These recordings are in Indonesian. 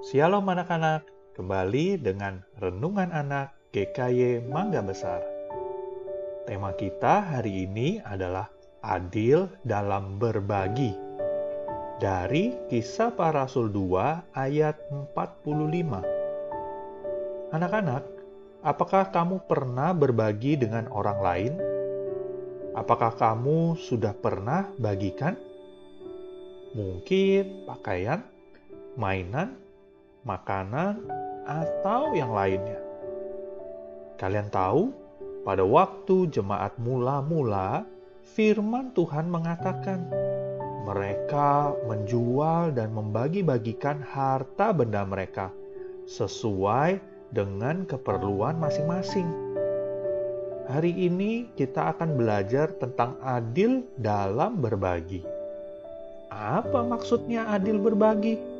Shalom anak-anak, kembali dengan Renungan Anak GKY Mangga Besar. Tema kita hari ini adalah Adil dalam Berbagi. Dari Kisah Para Rasul 2 ayat 45. Anak-anak, apakah kamu pernah berbagi dengan orang lain? Apakah kamu sudah pernah bagikan? Mungkin pakaian, mainan, makanan, atau yang lainnya. Kalian tahu, pada waktu jemaat mula-mula, firman Tuhan mengatakan, mereka menjual dan membagi-bagikan harta benda mereka sesuai dengan keperluan masing-masing. Hari ini kita akan belajar tentang adil dalam berbagi. Apa maksudnya adil berbagi?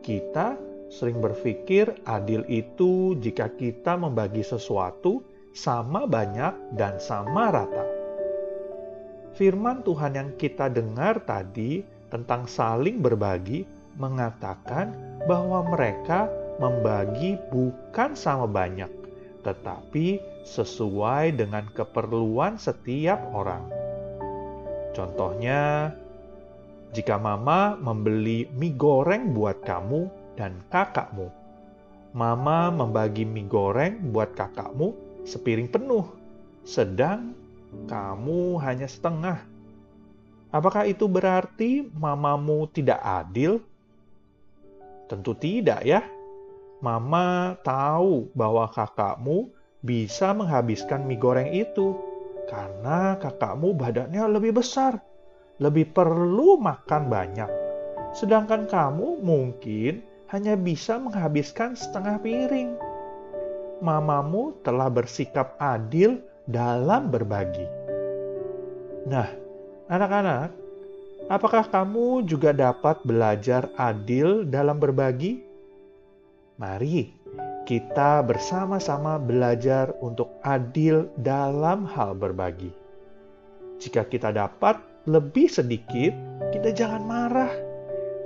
Kita sering berpikir adil itu jika kita membagi sesuatu sama banyak dan sama rata. Firman Tuhan yang kita dengar tadi tentang saling berbagi mengatakan bahwa mereka membagi bukan sama banyak, tetapi sesuai dengan keperluan setiap orang. Contohnya, jika mama membeli mie goreng buat kamu dan kakakmu, mama membagi mie goreng buat kakakmu sepiring penuh, sedang kamu hanya setengah. Apakah itu berarti mamamu tidak adil? Tentu tidak, ya. Mama tahu bahwa kakakmu bisa menghabiskan mie goreng itu karena kakakmu badannya lebih besar lebih perlu makan banyak, sedangkan kamu mungkin hanya bisa menghabiskan setengah piring. Mamamu telah bersikap adil dalam berbagi. Nah, anak-anak, apakah kamu juga dapat belajar adil dalam berbagi? Mari kita bersama-sama belajar untuk adil dalam hal berbagi. Jika kita dapat lebih sedikit, kita jangan marah.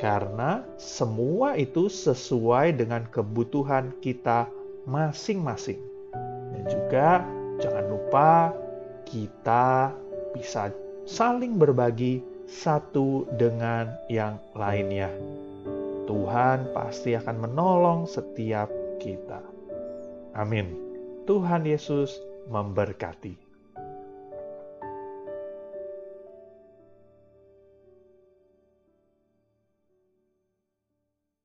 Karena semua itu sesuai dengan kebutuhan kita masing-masing. Dan juga jangan lupa kita bisa saling berbagi satu dengan yang lainnya. Tuhan pasti akan menolong setiap kita. Amin. Tuhan Yesus memberkati.